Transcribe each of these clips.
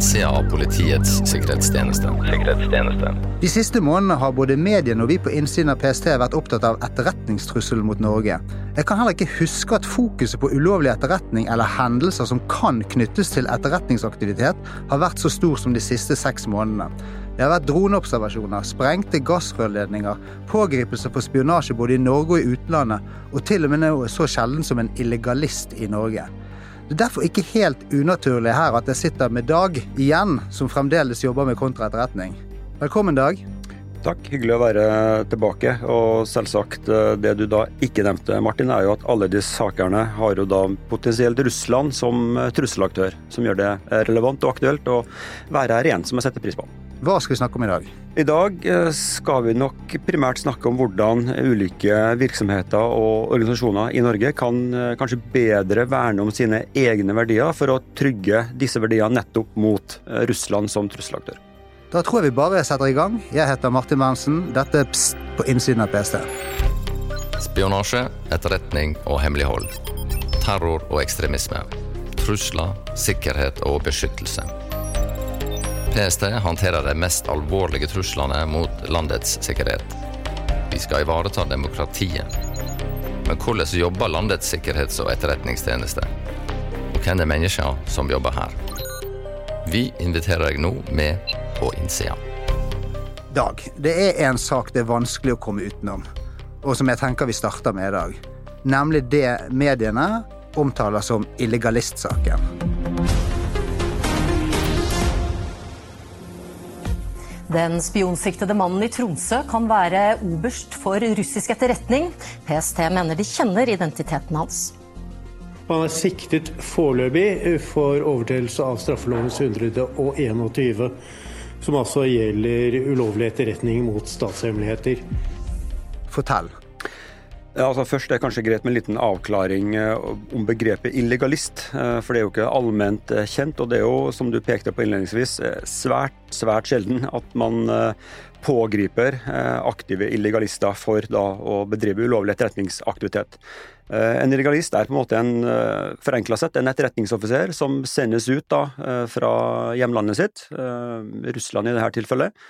innsida av Politiets sikkerhetstjeneste. sikkerhetstjeneste. De siste månedene har både mediene og vi på innsiden av PST vært opptatt av etterretningstrusselen mot Norge. Jeg kan heller ikke huske at fokuset på ulovlig etterretning eller hendelser som kan knyttes til etterretningsaktivitet, har vært så stor som de siste seks månedene. Det har vært droneobservasjoner, sprengte gassrørledninger, pågripelser for spionasje både i Norge og i utlandet, og til og med noe så sjelden som en illegalist i Norge. Det er derfor ikke helt unaturlig her at jeg sitter med Dag igjen, som fremdeles jobber med kontraetterretning. Velkommen, Dag. Takk, hyggelig å være tilbake. Og selvsagt, eh, det du da ikke nevnte, Martin, er jo at alle de sakene har jo da potensielt Russland som eh, trusselaktør, som gjør det relevant og aktuelt å være her igjen, som jeg setter pris på. Hva skal vi snakke om i dag? I dag eh, skal vi nok primært snakke om hvordan ulike virksomheter og organisasjoner i Norge kan eh, kanskje bedre verne om sine egne verdier for å trygge disse verdiene nettopp mot eh, Russland som trusselaktør. Da tror jeg vi bare setter i gang. Jeg heter Martin Berntsen. Dette er Pst på innsiden av PST. Spionasje, etterretning og hemmelighold. Terror og ekstremisme. Trusler, sikkerhet og beskyttelse. PST håndterer de mest alvorlige truslene mot landets sikkerhet. Vi skal ivareta demokratiet. Men hvordan jobber landets sikkerhets- og etterretningstjeneste? Og hvem er menneskene som jobber her? Vi inviterer deg nå med på innsida. Dag, det er en sak det er vanskelig å komme utenom, og som jeg tenker vi starter med i dag. Nemlig det mediene omtaler som illegalistsaken. Den spionsiktede mannen i Tromsø kan være oberst for russisk etterretning. PST mener de kjenner identiteten hans. Han er siktet foreløpig for overtredelse av straffelovens 121, som altså gjelder ulovlig etterretning mot statshemmeligheter. Fortell. Altså Først er det kanskje greit med en liten avklaring eh, om begrepet illegalist. Eh, for det er jo ikke allment eh, kjent. Og det er jo, som du pekte på innledningsvis, svært, svært sjelden at man pågriper aktive illegalister for da å bedrive ulovlig etterretningsaktivitet. En illegalist er på en måte en forenkla sett en etterretningsoffiser som sendes ut da fra hjemlandet sitt, Russland i dette tilfellet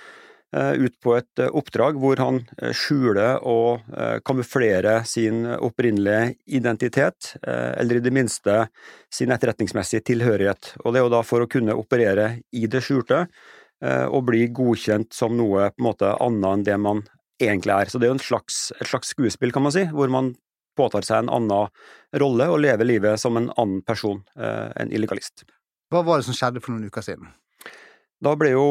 ut på et eh, oppdrag hvor han eh, skjuler og kamuflerer sin opprinnelige identitet, eller i det minste sin etterretningsmessige tilhørighet. Og Det er jo da for å kunne operere i det skjulte og bli godkjent som noe på en måte annet enn det man egentlig er. Så det er jo slags, et slags skuespill, kan man si, hvor man påtar seg en annen rolle og lever livet som en annen person, en illegalist. Hva var det som skjedde for noen uker siden? Da ble jo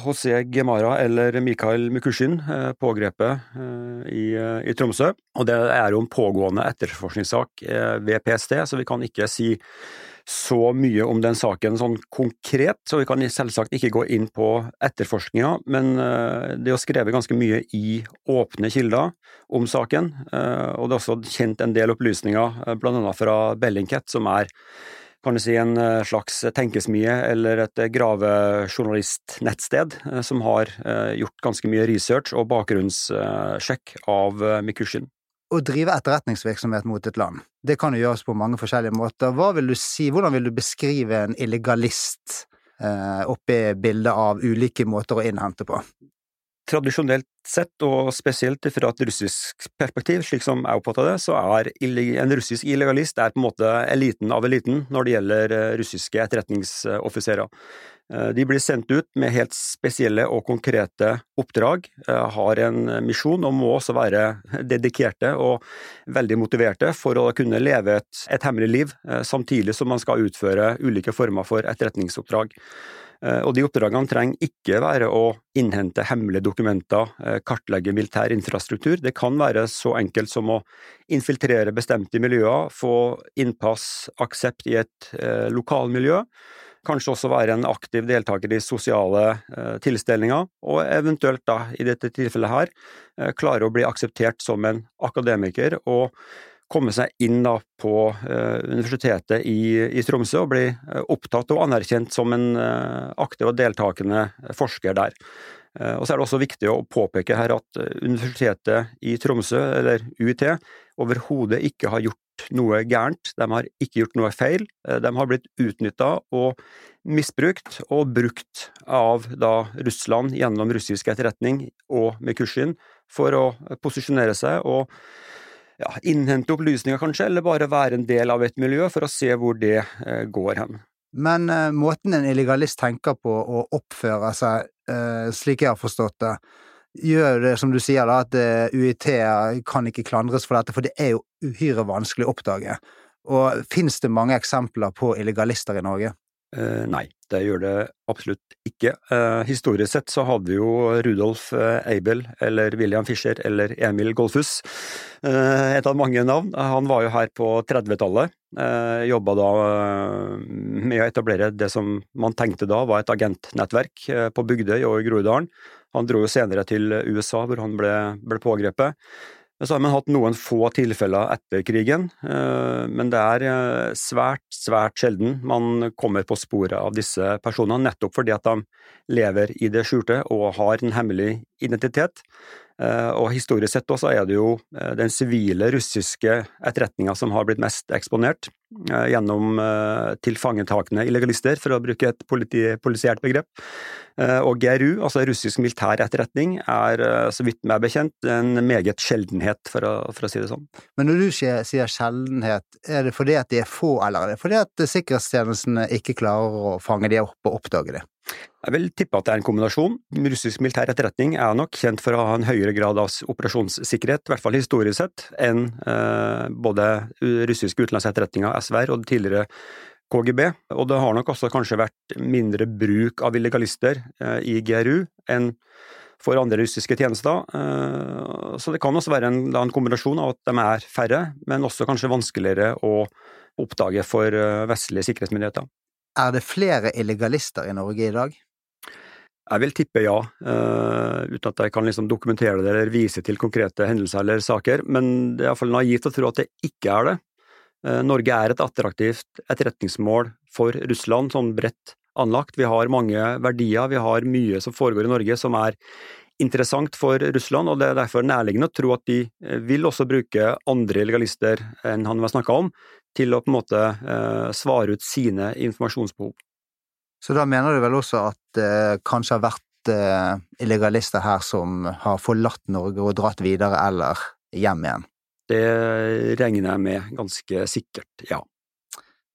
José Gemara, eller Mikael Mukushin, eh, pågrepet eh, i, eh, i, Tromsø. Og det er jo en pågående etterforskningssak ved PST, så vi kan ikke si så mye om den saken sånn konkret, så vi kan selvsagt ikke gå inn på etterforskninga, men det er jo skrevet ganske mye i åpne kilder om saken, og det er også kjent en del opplysninger, blant annet fra Bellingcat, som er kan du si, en eh, slags tenkesmie eller et eh, gravejournalistnettsted eh, som har gjort ganske mye research og bakgrunnssjekk av Mikushin. Å drive etterretningsvirksomhet mot et land, det kan jo gjøres på mange forskjellige måter. Hva vil du si, hvordan vil du beskrive en illegalist oppi bildet av ulike måter å innhente på? Tradisjonelt sett, og spesielt fra et russisk perspektiv, slik som jeg oppfatter det, så er en russisk illegalist er på en måte eliten av eliten når det gjelder eh, russiske etterretningsoffiserer. Eh, de blir sendt ut med helt spesielle og konkrete oppdrag, eh, har en misjon og må også være dedikerte og veldig motiverte for å kunne leve et, et hemmelig liv, samtidig som man skal utføre ulike former for etterretningsoppdrag. Eh, og de oppdragene trenger ikke være å innhente hemmelige dokumenter, eh, kartlegge militær infrastruktur. Det kan være så enkelt som å infiltrere bestemte miljøer, få innpass, aksept i et eh, lokalmiljø. Kanskje også være en aktiv deltaker i sosiale tilstelninger, og eventuelt da, i dette tilfellet her, klare å bli akseptert som en akademiker og komme seg inn da på uh, Universitetet i, Tromsø og bli uh, opptatt og anerkjent som en uh, aktiv og deltakende forsker der. Og så er det også viktig å påpeke her at Universitetet i Tromsø, eller UiT, overhodet ikke har gjort noe gærent, de har ikke gjort noe feil. De har blitt utnytta og misbrukt og brukt av da Russland gjennom russisk etterretning og med Kushin for å posisjonere seg og ja, innhente opplysninger, kanskje, eller bare være en del av et miljø for å se hvor det eh, går hen. Men uh, måten en illegalist tenker på og oppfører seg, uh, slik jeg har forstått det, gjør det som du sier, da, at uh, UiT kan ikke klandres for dette, for det er jo uhyre vanskelig å oppdage. Og finnes det mange eksempler på illegalister i Norge? Eh, nei, det gjør det absolutt ikke. Eh, historisk sett så hadde vi jo Rudolf eh, Eibel, eller William Fischer, eller Emil Golfus, eh, et av mange navn. Han var jo her på 30-tallet. Eh, Jobba da eh, med å etablere det som man tenkte da var et agentnettverk eh, på Bygdøy og i Groruddalen. Han dro jo senere til USA, hvor han ble, ble pågrepet. Så har man hatt noen få tilfeller etter krigen, eh, men det er eh, svært, svært sjelden man kommer på sporet av disse personene, nettopp fordi at de lever i det skjulte og har en hemmelig identitet. Eh, og historisk sett også er det jo den sivile russiske etterretninga som har blitt mest eksponert, gjennom tilfangetakende illegalister, for å bruke et politi polisiært begrep. Eh, og GRU, altså russisk militær etterretning, er eh, så vidt meg bekjent en meget sjeldenhet, for å, for å si det sånn. Men når du sier, sjeldenhet, er det fordi at de er få, eller er det fordi at sikkerhetstjenestene ikke klarer å fange de opp og oppdage det? Jeg vil tippe at det er en kombinasjon. Russisk militær etterretning er nok kjent for å ha en høyere grad av operasjonssikkerhet, i hvert fall historisk sett, enn eh, både russiske utenlandsetterretninger, SVR, og det tidligere KGB, og det har nok også kanskje vært mindre bruk av illegalister eh, i GRU enn for andre russiske tjenester. Eh, så det kan også være en, en, kombinasjon av at de er færre, men også kanskje vanskeligere å oppdage for eh, vestlige sikkerhetsmyndigheter. Er det flere illegalister i Norge i dag? Jeg vil tippe ja, uten at jeg kan liksom dokumentere det eller vise til konkrete hendelser eller saker, men det er iallfall naivt å tro at det ikke er det. Uh, Norge er et attraktivt etterretningsmål for Russland, sånn bredt anlagt. Vi har mange verdier, vi har mye som foregår i Norge som er interessant for Russland, og det er derfor nærliggende å tro at de eh, vil også bruke andre legalister enn han har snakka om, til å på en måte uh, svare ut sine informasjonsbehov. Så da mener du vel også at det eh, kanskje har vært eh, illegalister her som har forlatt Norge og dratt videre eller hjem igjen? Det regner jeg med ganske sikkert, ja.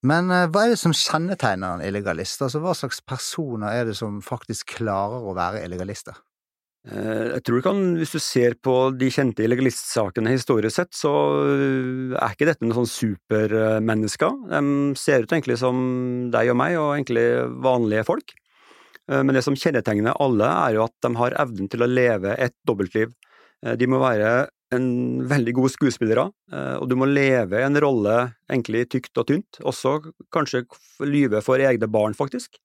Men eh, hva er det som kjennetegner en illegalist? Altså, hva slags personer er det som faktisk klarer å være illegalister? Eh, jeg tror du kan, hvis du ser på de kjente illegalistsakene historisk sett, så eh, er ikke dette noen sånn supermennesker. De ser ut egentlig som deg og meg, og egentlig vanlige folk. Men det som kjennetegner alle, er jo at de har evnen til å leve et dobbeltliv. De må være en veldig god skuespillere, eh, og du må leve en rolle egentlig tykt og tynt. Også kanskje lyve for egne barn, faktisk,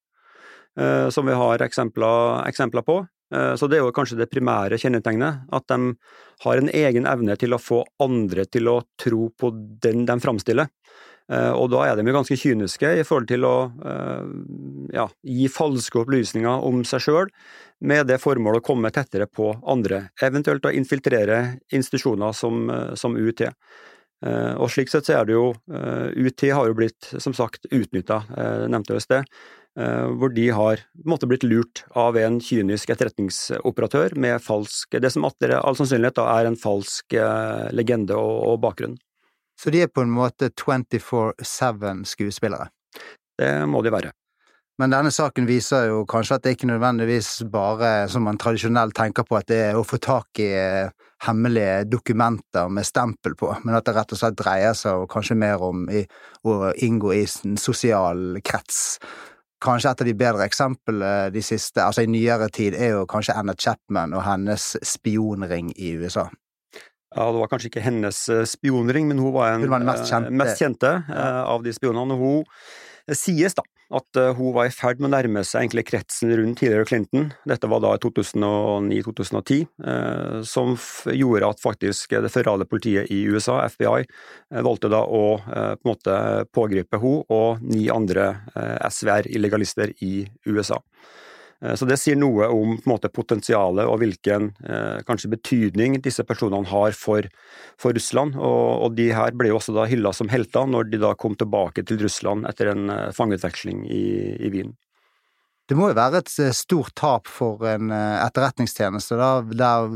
eh, som vi har eksempler, eksempler på. Eh, så det er jo kanskje det primære kjennetegnet, at de har en egen evne til å få andre til å tro på den de framstiller. Eh, og da er de jo ganske kyniske i forhold til å eh, ja, gi falske opplysninger om seg sjøl, med det formål å komme tettere på andre, eventuelt å infiltrere institusjoner som, som UiT. Og slik sett så er det jo UiT har jo blitt, som sagt, utnytta, nevnte jeg i sted, hvor de har måtte blitt lurt av en kynisk etterretningsoperatør med falsk Det som etter all sannsynlighet da er en falsk legende og, og bakgrunn. Så de er på en måte 24-7 skuespillere? Det må de være. Men denne saken viser jo kanskje at det ikke nødvendigvis bare, som man tradisjonelt tenker på, at det er å få tak i eh, hemmelige dokumenter med stempel på, men at det rett og slett dreier seg kanskje mer om i, å inngå i en sosial krets. Kanskje et av de bedre eksemplene de siste, altså i nyere tid, er jo kanskje Anna Chapman og hennes spionring i USA. Ja, Det var kanskje ikke hennes eh, spionring, men hun var en hun var den mest kjente, mest kjente ja. av de spionene. Hun eh, sies da at hun var i ferd med å nærme seg egentlig kretsen rundt tidligere Clinton. Dette var da i 2009-2010, eh, som gjorde at faktisk det føderale politiet i USA, FBI, valgte da å på en måte pågripe hun og ni andre SVR-illegalister i USA. Eh, så Det sier noe om måte, potensialet og hvilken eh, kanskje betydning disse personene har for, for Russland. Og, og, De her ble jo også da hylla som helter når de da kom tilbake til Russland etter en eh, fangeutveksling i, i Wien. Det må jo være et stort tap for en etterretningstjeneste, da, der,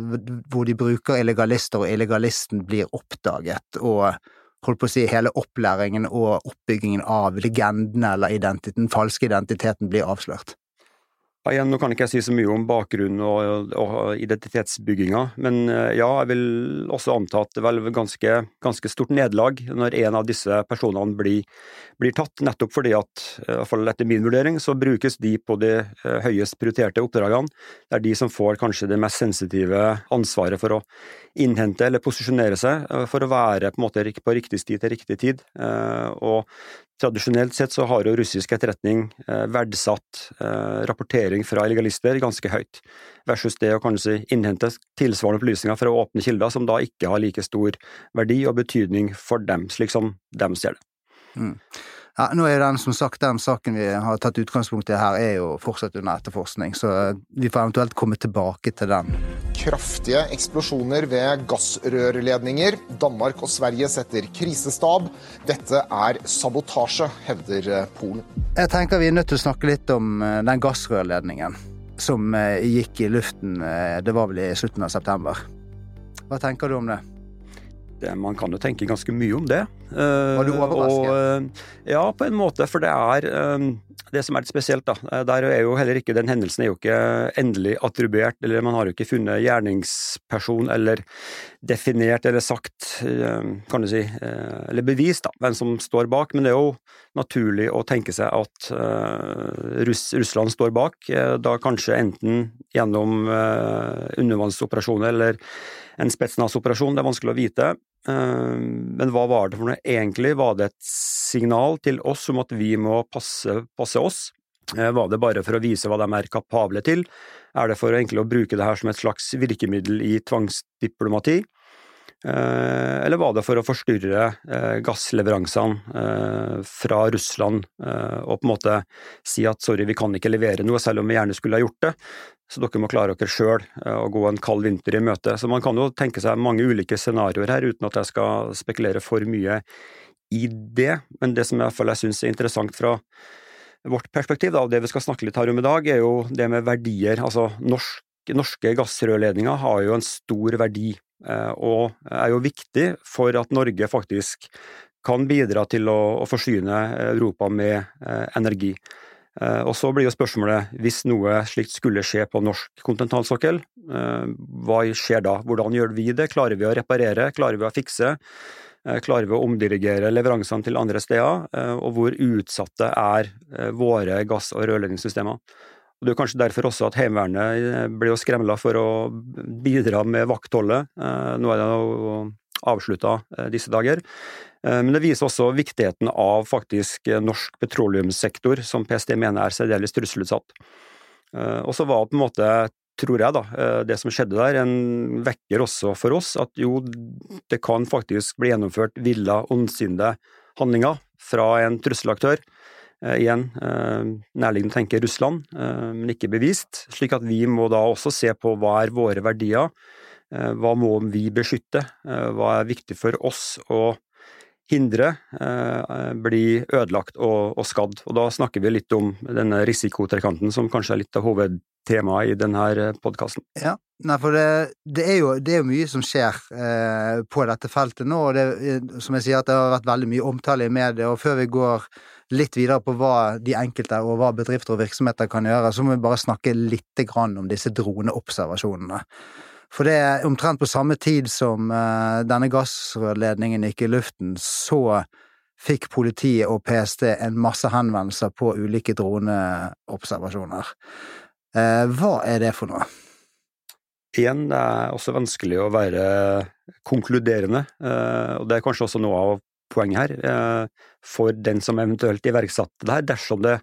hvor de bruker illegalister, og illegalisten blir oppdaget, og holdt på å si hele opplæringen og oppbyggingen av legendene eller den falske identiteten blir avslørt. Ja, igjen, nå kan ikke jeg si så mye om bakgrunnen og, og identitetsbygginga, men eh, ja, jeg vil også anta at det er vel ganske, ganske stort nederlag når en av disse personene blir, blir, tatt, nettopp fordi at, eh, i hvert fall etter min vurdering, så brukes de på de eh, høyest prioriterte oppdragene. Det er de som får kanskje det mest sensitive ansvaret for å innhente eller posisjonere seg for å være på, måte, på riktig sti til riktig tid. Og Tradisjonelt sett så har jo russisk etterretning eh, verdsatt eh, rapportering fra illegalister ganske høyt, versus det å kanskje innhente tilsvarende opplysninger fra åpne kilder som da ikke har like stor verdi og betydning for dem, slik som dem ser det. Mm. Ja, nå er den, som sagt, den saken vi har tatt utgangspunkt i her, er jo fortsatt under etterforskning, så vi får eventuelt komme tilbake til den. Kraftige eksplosjoner ved gassrørledninger. Danmark og Sverige setter krisestab. Dette er sabotasje, hevder eh, Polen. Jeg tenker vi er nødt til å snakke litt om eh, den gassrørledningen som eh, gikk i luften, det var vel i slutten av september. Hva tenker du om det? Man kan jo tenke ganske mye om det. Var du overrasket? Og, eh, ja, på en måte, for det er eh, det som er litt spesielt. da. Eh, der er jo heller ikke, Den hendelsen er jo ikke endelig attribuert, eller man har jo ikke funnet gjerningsperson eller definert eller sagt, kan du si, eller bevist da, hvem som står bak. Men det er jo naturlig å tenke seg at Russ, Russland står bak, da kanskje enten gjennom undervannsoperasjoner eller en Spetsnaz-operasjon, det er vanskelig å vite. Eh, men hva var det for noe egentlig? Var det et signal til oss om at vi må passe, passe oss? Eh, var det bare for å vise hva de er kapable til? Er det for å bruke det her som et slags virkemiddel i tvangsdiplomati? Eh, eller var det for å forstyrre gassleveransene fra Russland og på en måte si at sorry, vi kan ikke levere noe, selv om vi gjerne skulle ha gjort det? Så dere må klare dere sjøl og å gå en kald vinter i møte. Så man kan jo tenke seg mange ulike scenarioer her, uten at jeg skal spekulere for mye i det. Men det som jeg hvert jeg syns er interessant fra vårt perspektiv, da, og det vi skal snakke litt her om i dag, er jo det med verdier. Altså norsk, norske gassrørledninger har jo en stor verdi, eh, og er jo viktig for at Norge faktisk kan bidra til å, å forsyne Europa med eh, energi. Eh, og så blir jo spørsmålet, hvis noe slikt skulle skje på norsk kontinentalsokkel, eh, hva skjer da? Hvordan gjør vi det? Klarer vi å reparere? Klarer vi å fikse? Eh, klarer vi å omdirigere leveransene til andre steder? Og hvor utsatte er våre gass- og rørledningssystemer? Og Det er kanskje derfor også at Heimevernet ble jo skremla for å bidra med vaktholdet. Nå er det jo avslutta disse dager. Eh, men det viser også viktigheten av faktisk eh, norsk petroleumssektor, som PST mener er særdeles trusselutsatt. Eh, og så var det på en måte, tror jeg, da, det som skjedde der, en vekker også for oss at jo, det kan faktisk bli gjennomført villa, ondsinnede handlinger fra en trusselaktør. Igjen, nærliggende å tenke Russland, men ikke bevist. Slik at vi må da også se på hva er våre verdier, hva må vi beskytte, hva er viktig for oss å hindre bli blir ødelagt og, og, skadd. Og Da snakker vi litt om denne risikotrekanten, som kanskje er litt av hovedtemaet i denne eh, podkasten. Ja, Nei, for det, det, er jo, det, er jo, mye som skjer eh, på dette feltet nå, og det, som jeg sier, at det har vært veldig mye omtale i media. og Før vi går litt videre på hva de enkelte og hva bedrifter og virksomheter kan gjøre, så må vi bare snakke litt om disse droneobservasjonene. For det er omtrent på samme tid som uh, denne gassrørledningen gikk i luften, så fikk politiet og PST en masse henvendelser på ulike droneobservasjoner. Uh, hva er det for noe? Igjen, det er også vanskelig å være konkluderende, uh, og det er kanskje også noe av poenget her, for den som eventuelt iverksatte det her, dersom det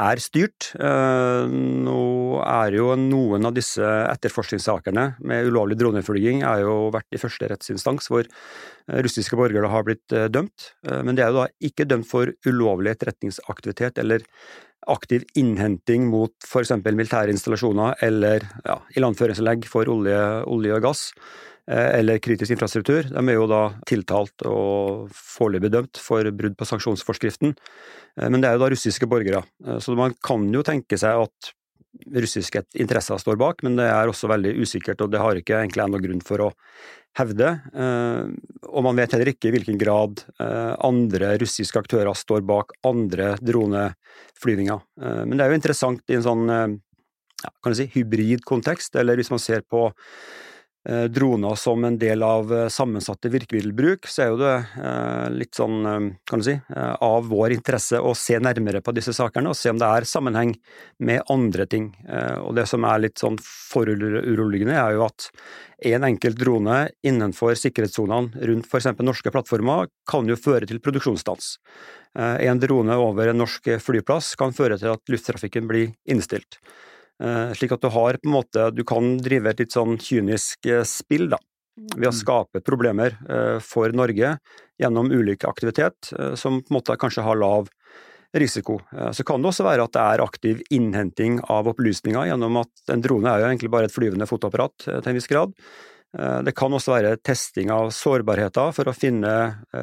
er styrt. Eh, nå er jo noen av disse etterforskningssakene med ulovlig droneflyging er jo vært i første rettsinstans, hvor eh, russiske borgere har blitt eh, dømt. Men de er jo da ikke dømt for ulovlig etterretningsaktivitet eller aktiv innhenting mot f.eks. militære installasjoner eller ja, ilandføringsanlegg for olje, olje, og gass, eh, eller kritisk infrastruktur. De er jo da tiltalt og foreløpig dømt for brudd på sanksjonsforskriften. Eh, men det er jo da russiske borgere, eh, så man kan jo tenke seg at russiske interesser står bak, men det er også veldig usikkert, og det har ikke egentlig ennå grunn for å hevde. Eh, og man vet heller ikke i hvilken grad eh, andre russiske aktører står bak andre droneflyvninger. Eh, men det er jo interessant i en sånn ja, kan si, hybrid kontekst, eller hvis man ser på droner som en del av eh, sammensatte virkemiddelbruk, så er jo det eh, litt sånn, kan du si, av vår interesse å se nærmere på disse sakene og se om det er sammenheng med andre ting. Og det som er litt sånn foruroligende, er jo at en enkelt drone innenfor sikkerhetssonene rundt f.eks. norske plattformer kan jo føre til produksjonsstans. En drone over en norsk flyplass kan føre til at lufttrafikken blir innstilt. Eh, slik at du har på en måte Du kan drive et litt sånn kynisk eh, spill, da. Ved å mm. skape problemer eh, for Norge gjennom ulik aktivitet som på en måte kanskje har lav risiko. Så kan det også være at det er aktiv innhenting av opplysninger gjennom at en drone er jo egentlig bare et flyvende fotoapparat til en viss grad. Det kan også være testing av sårbarheter for å finne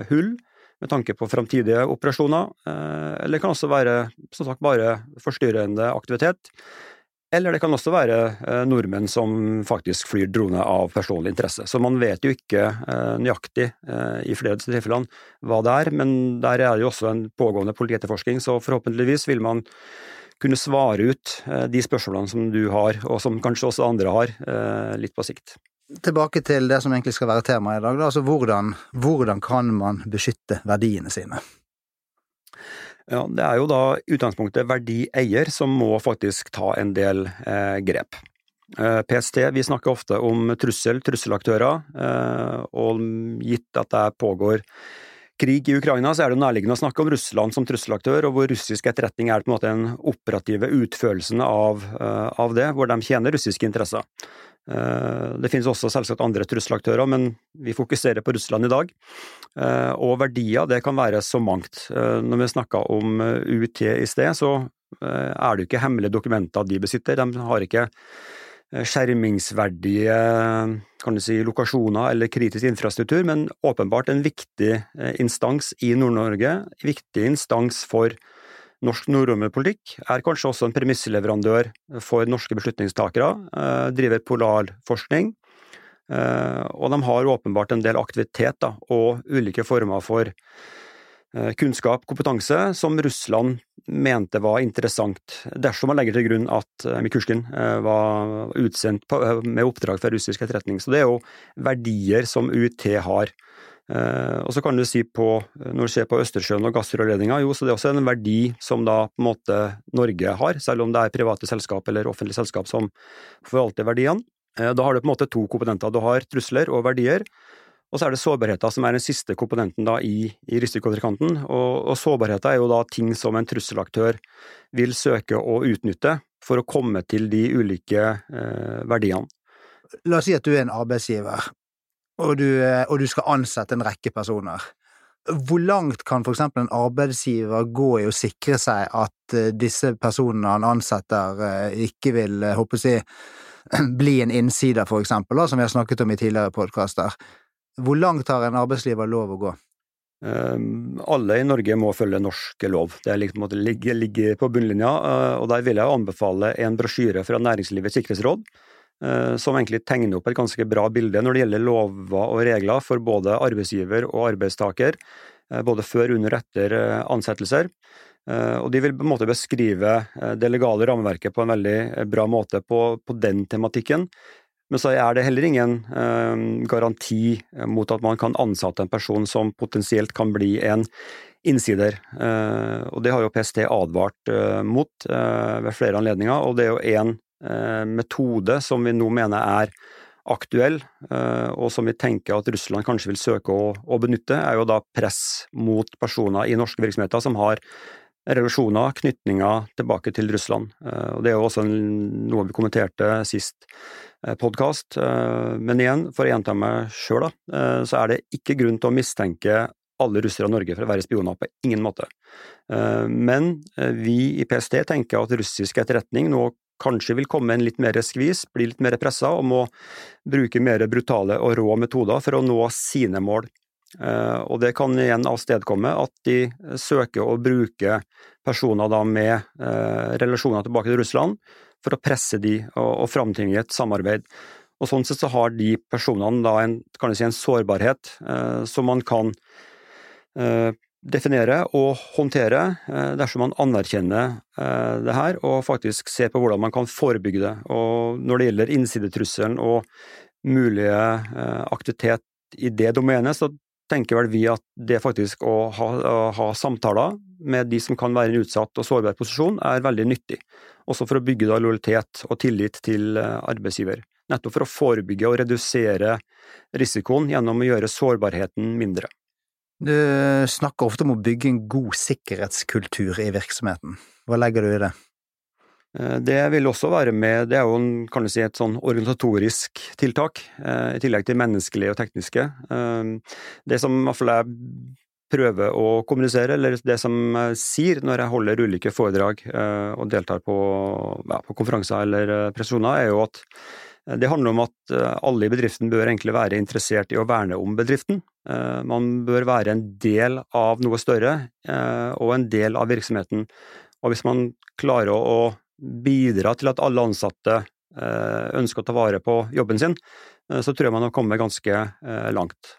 hull med tanke på framtidige operasjoner, eller det kan også være som sagt bare forstyrrende aktivitet eller det kan også være eh, nordmenn som faktisk flyr drone av personlig interesse. Så man vet jo ikke eh, nøyaktig eh, i flere tilfeller hva det er, men der er det jo også en pågående politietterforskning, så forhåpentligvis vil man kunne svare ut de spørsmålene som du har, og som kanskje også andre har, litt på sikt. Tilbake til det som egentlig skal være temaet i dag, altså hvordan, hvordan kan man beskytte verdiene sine? Ja, Det er jo da utgangspunktet verdieier som må faktisk ta en del eh, grep. Eh, PST vi snakker ofte om trussel, trusselaktører, eh, og gitt at det pågår krig i Ukraina, så er det nærliggende å snakke om Russland som trusselaktør, og hvor russisk etterretning er på en måte den operative utførelsen av, eh, av det, hvor de tjener russiske interesser. Eh, det finnes også selvsagt andre trusselaktører, men vi fokuserer på Russland i dag. Eh, og verdier, det kan være så mangt. Når vi snakka om UT i sted, så er det jo ikke hemmelige dokumenter de besitter. De har ikke skjermingsverdige kan du si, lokasjoner eller kritisk infrastruktur, men åpenbart en viktig eh, instans i Nord-Norge, viktig instans for norsk nordområdepolitikk, er kanskje også en premissleverandør for norske beslutningstakere, eh, driver polarforskning, eh, og de har åpenbart en del aktivitet da, og ulike former for Eh, kunnskap, kompetanse, som Russland mente var interessant, dersom man legger til grunn at eh, var utsendt med oppdrag fra russisk etterretning. Så det er jo verdier som UiT har. Og så kan du si på, når du ser på Østersjøen og gassrørledninga, jo, så det er også en verdi som da på en måte Norge har, selv om det er private selskap eller offentlige selskap som forvalter verdiene. Da har du på en måte to komponenter. Du har trusler og verdier. Og så er det sårbarheter som er den siste komponenten da i, i risikotrikanten. Og, og sårbarheter er jo da ting som en trusselaktør vil søke å utnytte for å komme til de ulike eh, verdiene. La oss si at du er en arbeidsgiver, og du, eh, og du skal ansette en rekke personer. Hvor langt kan for eksempel en arbeidsgiver gå i å sikre seg at eh, disse personene han ansetter, eh, ikke vil, håper jeg, bli en innsider, for eksempel, som vi har snakket om i tidligere podkaster? Hvor langt har en arbeidsgiver lov å gå? Um, alle i Norge må følge norsk lov. Det liksom, ligger, ligger, på bunnlinja. Og Der vil jeg anbefale en brosjyre fra Næringslivets sikkerhetsråd, som egentlig tegner opp et ganske bra bilde når det gjelder lover og regler for både arbeidsgiver og arbeidstaker, uh, både før, under og etter ansettelser. Og De vil på en måte beskrive det legale rammeverket på en veldig bra måte på, på den tematikken. Men så er det heller ingen eh, garanti mot at man kan ansette en person som potensielt kan bli en innsider. Eh, og det har jo PST advart eh, mot eh, ved flere anledninger, og det er jo én eh, metode som vi nå mener er aktuell, eh, og som vi tenker at Russland kanskje vil søke å, å, benytte, er jo da press mot personer i norske virksomheter som har relasjoner, knytninger tilbake til Russland. Og Det er jo også noe vi kommenterte sist Eh, podkast. Eh, men igjen, for å gjenta meg sjøl, eh, så er det ikke grunn til å mistenke alle russere i Norge for å være spioner, på ingen måte. Men vi i PST tenker at russisk etterretning nå kanskje vil komme en litt mer skvis, bli litt mer pressa og må bruke mer brutale og rå metoder for å nå sine mål. Eh, og det kan igjen avstedkomme at de søker å bruke personer da med eh, relasjoner tilbake til Russland for å presse de og, framtvinge et samarbeid. Og Sånn sett så har de personene da en, kan si, en sårbarhet eh, som man kan definere og håndtere eh, dersom man anerkjenner eh, det her og faktisk ser på hvordan man kan forebygge det. Og Når det gjelder innsidetrusselen og mulige aktivitet i det domenet, så tenker vel vi at det faktisk å ha, å ha, samtaler med de som kan være i en utsatt og sårbar posisjon, er veldig nyttig. Også for å bygge da lojalitet og tillit til eh, arbeidsgiver. Nettopp for å forebygge og redusere risikoen gjennom å gjøre sårbarheten mindre. Du snakker ofte om å bygge en god sikkerhetskultur i virksomheten. Hva legger du i det? Eh, det vil også være med, det er jo en, kan du si, et sånn organisatorisk tiltak, eh, i tillegg til menneskelige og tekniske. Eh, det som i hvert fall jeg prøver å kommunisere, eller det som jeg sier når jeg holder ulike foredrag og deltar på, ja, på konferanser eller prestasjoner, er jo at det handler om at alle i bedriften bør egentlig være interessert i å verne om bedriften. Man bør være en del av noe større, og en del av virksomheten. Og hvis man klarer å bidra til at alle ansatte eh, ønsker å ta vare på jobben sin, eh, så tror jeg man har kommet ganske eh, langt.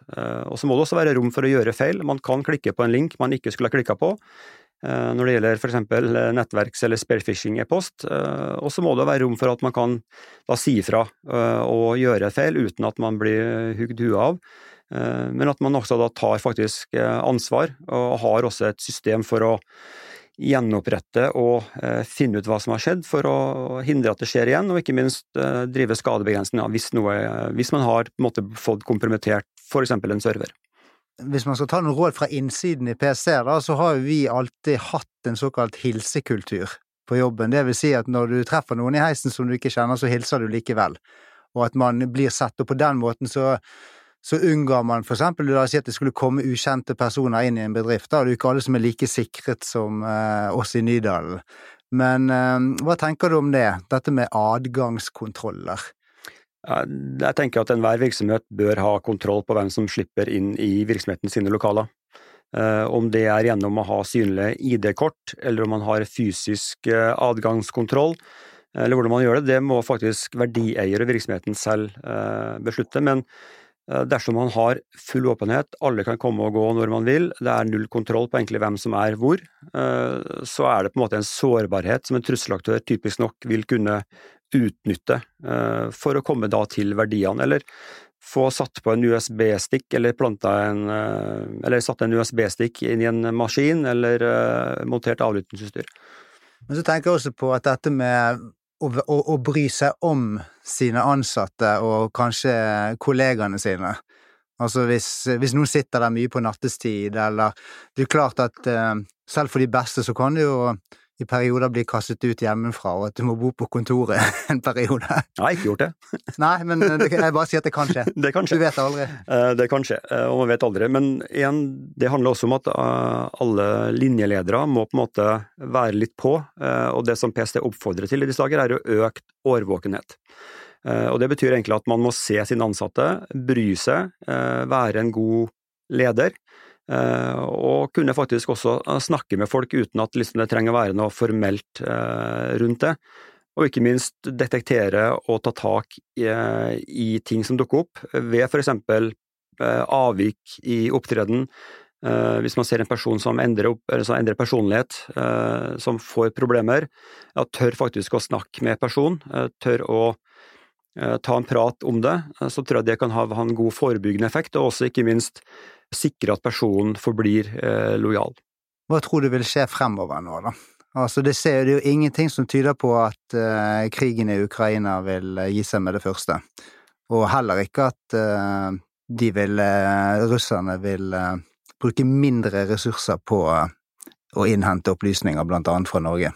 Og så må det også være rom for å gjøre feil. Man kan klikke på en link man ikke skulle ha klikka på, når det gjelder f.eks. nettverks- eller spearfishing-e-post. Og så må det være rom for at man kan da si ifra og gjøre feil uten at man blir hugd huet av. Men at man også da tar faktisk ansvar, og har også et system for å gjenopprette og eh, finne ut hva som har skjedd, for å hindre at det skjer igjen, og ikke minst eh, drive skadebegrensning hvis, hvis man har måte, fått kompromittert f.eks. en server. Hvis man skal ta noen råd fra innsiden i PC, da, så har vi alltid hatt en såkalt hilsekultur på jobben. Det vil si at når du treffer noen i heisen som du ikke kjenner, så hilser du likevel. Og at man blir sett, og på den måten så så unngår man for eksempel la oss si at det skulle komme ukjente personer inn i en bedrift. Da er det jo ikke alle som er like sikret som eh, oss i Nydalen. Men eh, hva tenker du om det, dette med adgangskontroller? Jeg tenker at enhver virksomhet bør ha kontroll på hvem som slipper inn i virksomheten sine lokaler. Eh, om det er gjennom å ha synlig ID-kort, eller om man har fysisk eh, adgangskontroll, eller hvordan man gjør det, det må faktisk verdieier og virksomheten selv eh, beslutte. Men dersom man har full åpenhet, alle kan komme og gå når man vil, det er null kontroll på egentlig hvem som er hvor, så er det på en måte en sårbarhet som en trusselaktør typisk nok vil kunne utnytte eh, for å komme da til verdiene, eller få satt på en USB-stikk eller planta en eller satt en USB-stikk inn i en maskin, eller montert avlyttingsutstyr. Men så tenker jeg også på at dette med å, å, å, bry seg om sine ansatte og kanskje kollegaene sine. Altså hvis, hvis, noen sitter der mye på nattestid, eller Det er klart at selv for de beste så kan det jo i perioder blir kastet ut hjemmefra, og at du må bo på kontoret en periode. Jeg har ikke gjort det. Nei, men jeg bare sier at det kan skje. Det kan skje. Du vet aldri. Eh, det kan skje, eh, og man vet aldri. Men igjen, det handler også om at eh, alle linjeledere må på en måte være litt på, og det som PST oppfordrer til i disse dager, er jo økt årvåkenhet. Og Det betyr egentlig at man må se sine ansatte, bry seg, være en god leder. Eh, og kunne faktisk også eh, snakke med folk uten at liksom det trenger å være noe formelt eh, rundt det. Og ikke minst detektere og ta tak i, i ting som dukker opp, ved for eksempel avvik i opptreden. Hvis man ser en person som endrer, opp, som endrer personlighet, som får problemer, ja, tør faktisk å snakke med personen, tør å ta en prat om det, så tror jeg det kan ha, en god forebyggende effekt, og også ikke minst sikre at personen forblir eh, lojal. Hva tror du vil skje fremover nå, da? Altså, det, ser, det er jo ingenting som tyder på at eh, krigen i Ukraina vil uh, gi seg med det første. Og heller ikke at eh, de vil, russerne vil bruke mindre ressurser på å innhente opplysninger, blant annet fra Norge.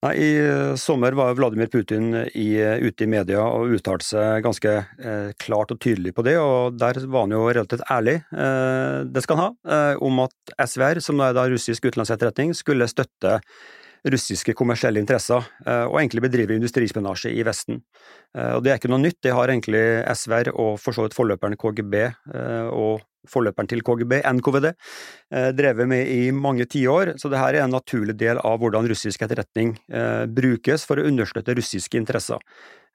Nei, I eh, sommer var Vladimir Putin i, ute i media og uttalte seg ganske eh, klart og tydelig på det, og der var han jo relativt ærlig, eh, det skal han ha, eh, om at SVR, som er da russisk utenlandsetterretning, skulle støtte russiske kommersielle interesser, eh, og egentlig bedrive industrispionasje i Vesten. Eh, og Det er ikke noe nytt, det har egentlig SVR og for så vidt forløperen KGB eh, og forløperen til KGB, NKVD, drevet med i mange tiår, så dette er en naturlig del av hvordan russisk etterretning brukes for å understøtte russiske interesser.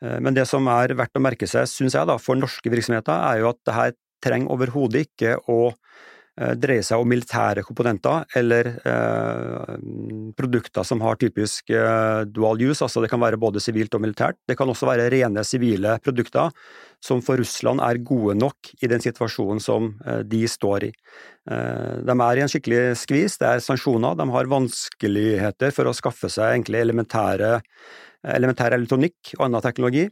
Men det som er verdt å merke seg, syns jeg, da, for norske virksomheter, er jo at det her trenger overhodet ikke å dreier seg om militære komponenter eller eh, produkter som har typisk eh, dual use, altså det kan være både sivilt og militært. Det kan også være rene sivile produkter som for Russland er gode nok i den situasjonen som eh, de står i. Eh, de er i en skikkelig skvis, det er sanksjoner, de har vanskeligheter for å skaffe seg egentlig elementære elementær elektronikk og annen teknologi.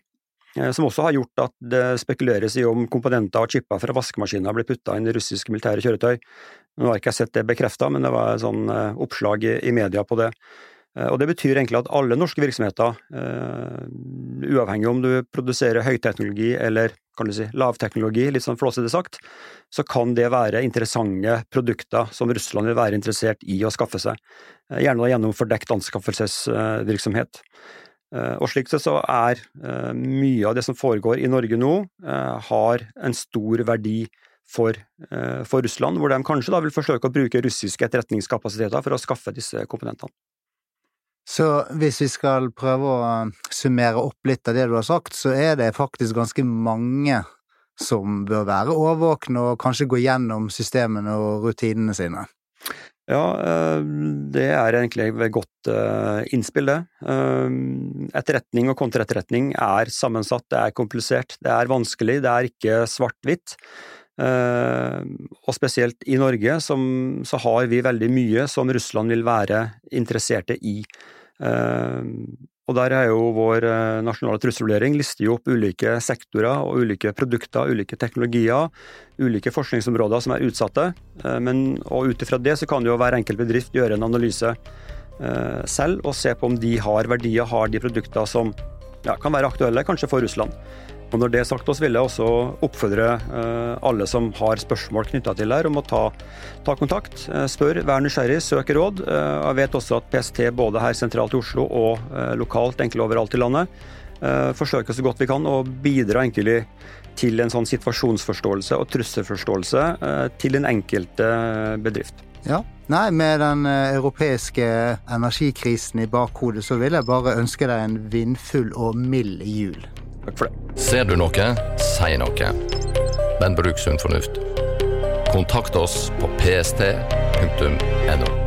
Eh, som også har gjort at det spekuleres i om komponenter og chipper fra vaskemaskiner blir putta inn i russiske militære kjøretøy. Nå har ikke jeg sett det bekrefta, men det var et sånn eh, oppslag i media på det. Eh, og Det betyr egentlig at alle norske virksomheter, uavhengig om du produserer høyteknologi eller kan du si, lavteknologi, litt sånn flåsete sagt, så kan det være interessante produkter som Russland vil være interessert i å skaffe seg, gjerne gjennom fordekt anskaffelsesvirksomhet. Eh, og slik sett så er eh, mye av det som foregår i Norge nå, eh, har en stor verdi for, for, Russland, hvor de kanskje da vil forsøke å bruke russiske etterretningskapasiteter for å skaffe disse komponentene. Så hvis vi skal prøve å summere opp litt av det du har sagt, så er det faktisk ganske mange som bør være årvåkne og kanskje gå gjennom systemene og rutinene sine? Ja, eh, det er egentlig et godt eh, innspill, det. Eh, etterretning og kontraetterretning er sammensatt, det er komplisert, det er vanskelig, det er ikke svart-hvitt. Og spesielt i Norge som, så har vi veldig mye som Russland vil være interesserte i. Og der er jo vår eh, nasjonale trusselvurdering lister jo opp ulike sektorer og ulike produkter, ulike teknologier, ulike forskningsområder som er utsatte. Eh, men, og ut ifra det så kan jo hver enkelt bedrift gjøre en analyse eh, selv og se på om de har verdier, har de produkter som ja, kan være aktuelle, kanskje for Russland. Og Når det er sagt, så vil jeg også oppfordre eh, alle som har spørsmål knytta til det, om å ta, ta kontakt. Eh, spør, vær nysgjerrig, søk råd. Eh, jeg vet også at PST både her sentralt i Oslo og lokalt, egentlig overalt i landet, forsøker så godt vi kan å bidra egentlig til en sånn situasjonsforståelse og trusselforståelse til den enkelte bedrift. Ja, Nei, med den europeiske energikrisen i bakhodet, så vil jeg bare ønske deg en vindfull og mild jul. Takk for det. Ser du noe, si noe. Men bruk sunn fornuft. Kontakt oss på pst.no.